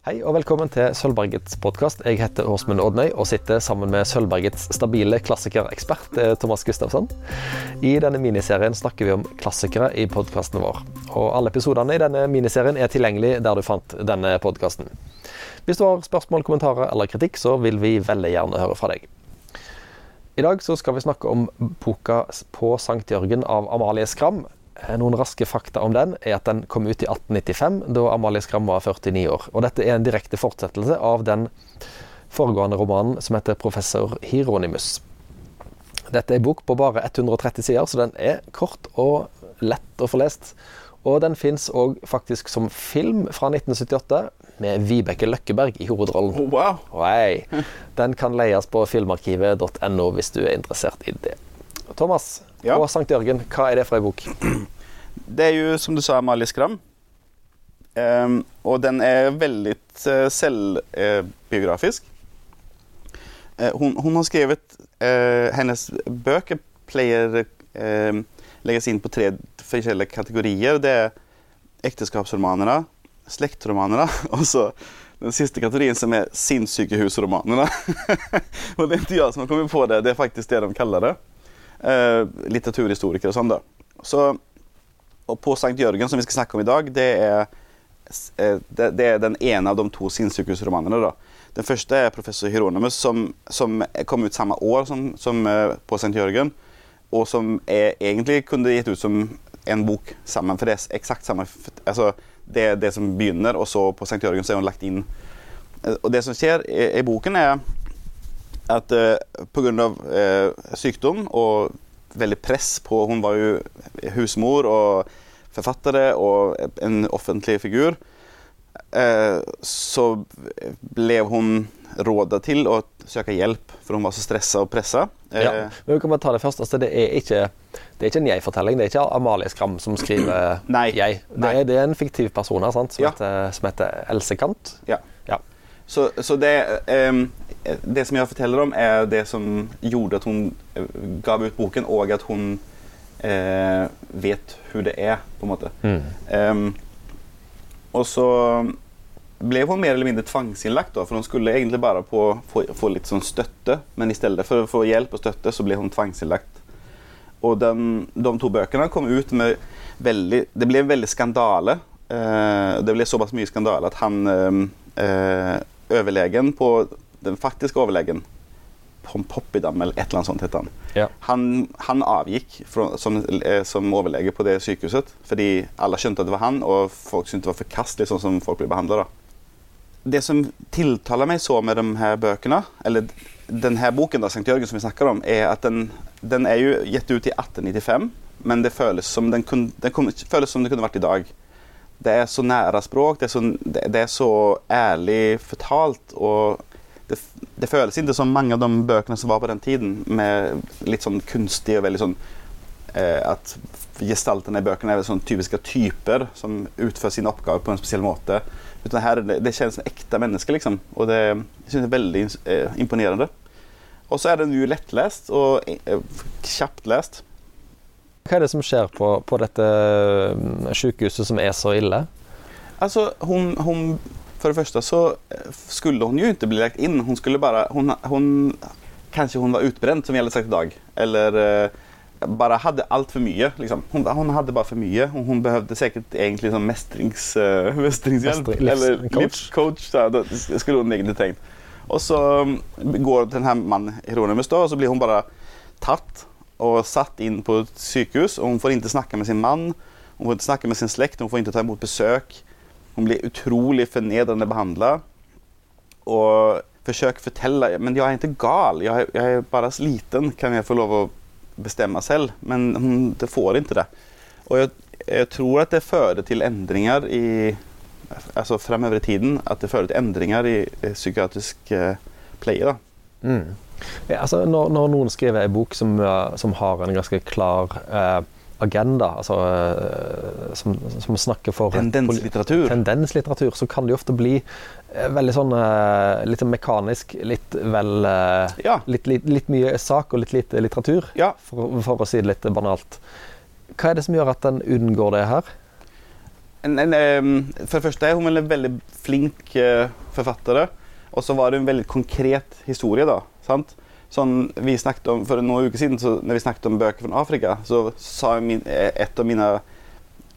Hei og velkommen til Sølvbergets podkast. Jeg heter Åsmund Odnøy og sitter sammen med Sølvbergets stabile klassikerekspert eh, Thomas Gustafsson. I denne miniserien snakker vi om klassikere i podkasten vår. Og alle episodene i denne miniserien er tilgjengelig der du fant denne podkasten. Hvis du har spørsmål, kommentarer eller kritikk, så vil vi veldig gjerne høre fra deg. I dag så skal vi snakke om boka 'På Sankt Jørgen' av Amalie Skram. Eh, noen raske fakta om den er at den kom ut i 1895, da Amalie Skram var 49 år. Og dette er en direkte fortsettelse av den foregående romanen som heter 'Professor Hieronymus'. Dette er en bok på bare 130 sider, så den er kort og lett å få lest. Og den fins òg faktisk som film fra 1978, med Vibeke Løkkeberg i hovedrollen. Oh, wow. Den kan leies på filmarkivet.no hvis du er interessert i det. Thomas, Ja. på Sankt Jørgen, hva er det for ei bok? Det er jo som du sa Amalie Skram. Ehm, og den er veldig uh, selvbiografisk. Eh, hon, hon har skrevet eh, Hennes böcker pleier uh, legges inn på tre forskjellige kategorier. Det er ekteskapsromanene, slektromanene og så den siste kategorien som er sinnssykehusromanene. og det er ikke jeg som har kommet på det, det er faktisk det de kaller det eh, litteraturhistoriker och sånt. Då. Så, och på Sankt Jörgen som vi ska snacka om idag det är eh, det, det är den ena av de två sinnssykehusromanene. Den första är 'Professor Hieronymus', som, som kom ut samma år som, som eh, på Sankt Jörgen. Och som är, egentligen kunde gett ut som en bok samman, för det är exakt samma. Alltså, Det är det som begynner, och så på Sankt Jörgen så har hon lagt in. Eh, och det som sker i, i boken, er at uh, pga. Uh, sykdom og veldig press på Hun var jo husmor og forfatter og en offentlig figur. Eh, så ble hun rådet til å søke hjelp, for hun var så stressa og pressa. Eh, Ja. Men vi kan bare ta det først. Altså, det, er ikke, det er ikke en jeg-fortelling. Det er ikke Amalie Skram som skriver Nei. jeg. Det er, det er en fiktiv person sant? Som, Ja. heter, som heter Else Kant. Ja. Ja. Så, så det, ehm, det som jeg forteller om, er det som gjorde at hun eh, gav ut boken, og at hun eh, vet hvordan det er, på en måte. Ehm, og så ble hun mer eller mindre tvangsinnlagt, da, for hun skulle egentlig bare på, få, få litt sånn støtte, men i stedet for å få hjelp og støtte, så ble hun tvangsinnlagt. Og den, de to bøkene kom ut med veldig Det ble en veldig skandale. Eh, det ble såpass mye skandale at han eh, eh, Overlegen på Den faktiske overlegen Pom Poppidam eller et eller annet sånt het han. Ja. Han, han avgikk fra, som, eh, som overlege på det sykehuset fordi alle skjønte at det var han, og folk syntes det var forkastelig sånn som folk ble behandla. Det som tiltaler meg så med de her bøkene, eller denne boken, da, St. Jørgen, som vi snakker om, er at den, den er jo gitt ut i 1895, men det føles som, den kun, den føles som det kunne vært i dag. Det er så nære språk, det er så, det, det er så ærlig fortalt. og det, det føles ikke som mange av de bøkene som var på den tiden, med litt sånn kunstig og veldig sånn eh, At gestaltene i bøkene er sånn typiske typer som utfører sine oppgaver på en spesiell måte. Utan er det, det kjennes som ekte mennesker, liksom. Og det er veldig eh, imponerende. Og så er den jo lettlest og eh, kjapt lest. Hva er det som skjer på, på dette mm, sykehuset som er så ille? Alltså hon, hon, för det första så eh, skulle hon ju inte bli lagt in. Hon skulle bara, hon, hon kanske hon var utbränd som vi hade sagt idag. Eller eh, bara hade allt för mycket. Liksom. Hon, hon hade bara för mycket. Hon, hon behövde säkert egentligen som mästrings, eh, mästringshjälp. Mästring- livs- eller coach. livscoach. Här, då skulle hon egentligen tänkt. Och så mm, går den här mannen Hieronymus då och så blir hon bara tatt och satt in på ett sjukhus. Och hon får inte snacka med sin man. Hon får inte snacka med sin släkt. Hon får inte ta emot besök. Hon blir otroligt förnedrande behandlad. Och försöker förtälla, men jag är inte gal. Jag är, jag är bara liten. Kan jag få lov att bestämma själv? Men hon det får inte det. Och jag, jag tror att det förde till ändringar i alltså framöver i tiden. Att det förde till ändringar i, i psykiatrisk eh, pleie. Mm. Ja, altså, når, når noen skriver en bok som, eh, som har en ganske klar eh, agenda, altså eh, som, som snakker for Tendenslitteratur. tendenslitteratur, så kan det jo ofte bli eh, veldig sånn eh, litt mekanisk, litt vel Ja. litt, litt, litt mye sak og litt lite litteratur, Ja. for, for å si det litt banalt. Hva er det som gjør at den unngår det her? en, en, ehm, för det första är hon väl en väldigt flink författare. Och så var det en väldigt konkret historia då. Sant? Som vi snackade om för några veckor sedan så när vi snackade om böcker från Afrika så sa min, eh, ett av mina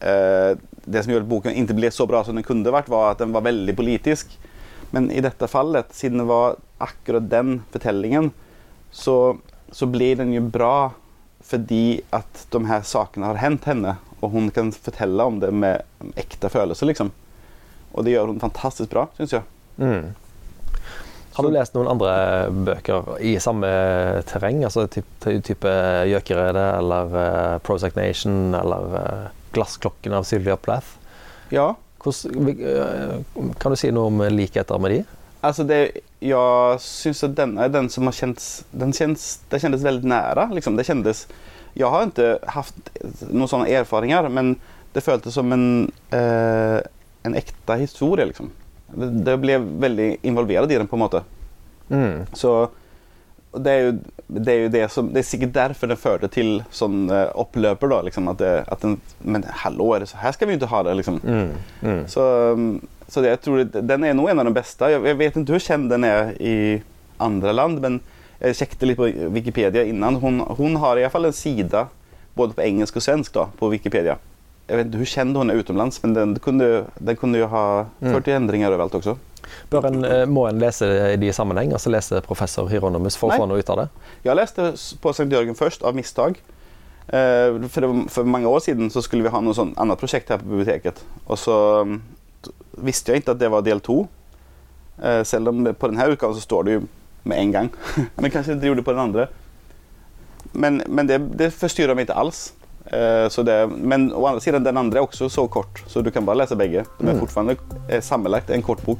eh, det som gjorde att boken inte blev så bra som den kunde varit var att den var väldigt politisk. Men i detta fallet, sedan det var akkurat den berättelsen så, så blir den ju bra för att de här sakerna har hänt henne och hon kan förtälla om det med äkta födelser liksom. Och det gör hon fantastiskt bra, syns jag. Mm. Har du läst några andra böcker i samma terräng? Alltså typ, typ Gökeredet eller uh, Prozac Nation eller uh, Glassklockan av Sylvia Plath? Ja. kan du säga något om likheter med de? Alltså det, jag syns att den är den som har känts, den känns, det kändes väldigt nära. Liksom. Det kändes, jag har inte haft några sådana erfarenheter men det följdes som en, eh, en äkta historia. Liksom. Det, det, blev väldigt involverad i den på något sätt. Mm. Så det är, ju, det är ju det som, det är säkert därför den förde till sån eh, upplöper då. Liksom, att, det, att den, men hallå, är det så här ska vi inte ha det liksom. Mm. Mm. Så, mm, så det, jag tror att den är nog en av de bästa. Jag, jag, vet inte hur känd den är i andra land men jag checkade lite på Wikipedia innan. Hon, hon har i alla fall en sida både på engelska och svenska då, på Wikipedia. Jag vet inte hur känd hon är utomlands men den kunde, den kunde ju ha mm. fört till ändringar överallt också. Bör en, eh, må en läsa det i sammanhang, alltså läsa professor Hieronymus för att få något ut av det? Jag läste på Sankt Jörgen först av misstag. Eh, för, för många år sedan så skulle vi ha något sånt annat projekt här på biblioteket. Och så mm, visste jag inte att det var del 2. Eh, Sedan på den här utgåvan så står det ju med en gång. men kanske inte gjorde på den andra. Men, men det, det förstyrrar mig inte alls. Eh, så det, men å andra sidan den andra är också så kort så du kan bara läsa bägge. De är mm. fortfarande eh, sammanlagt en kort bok.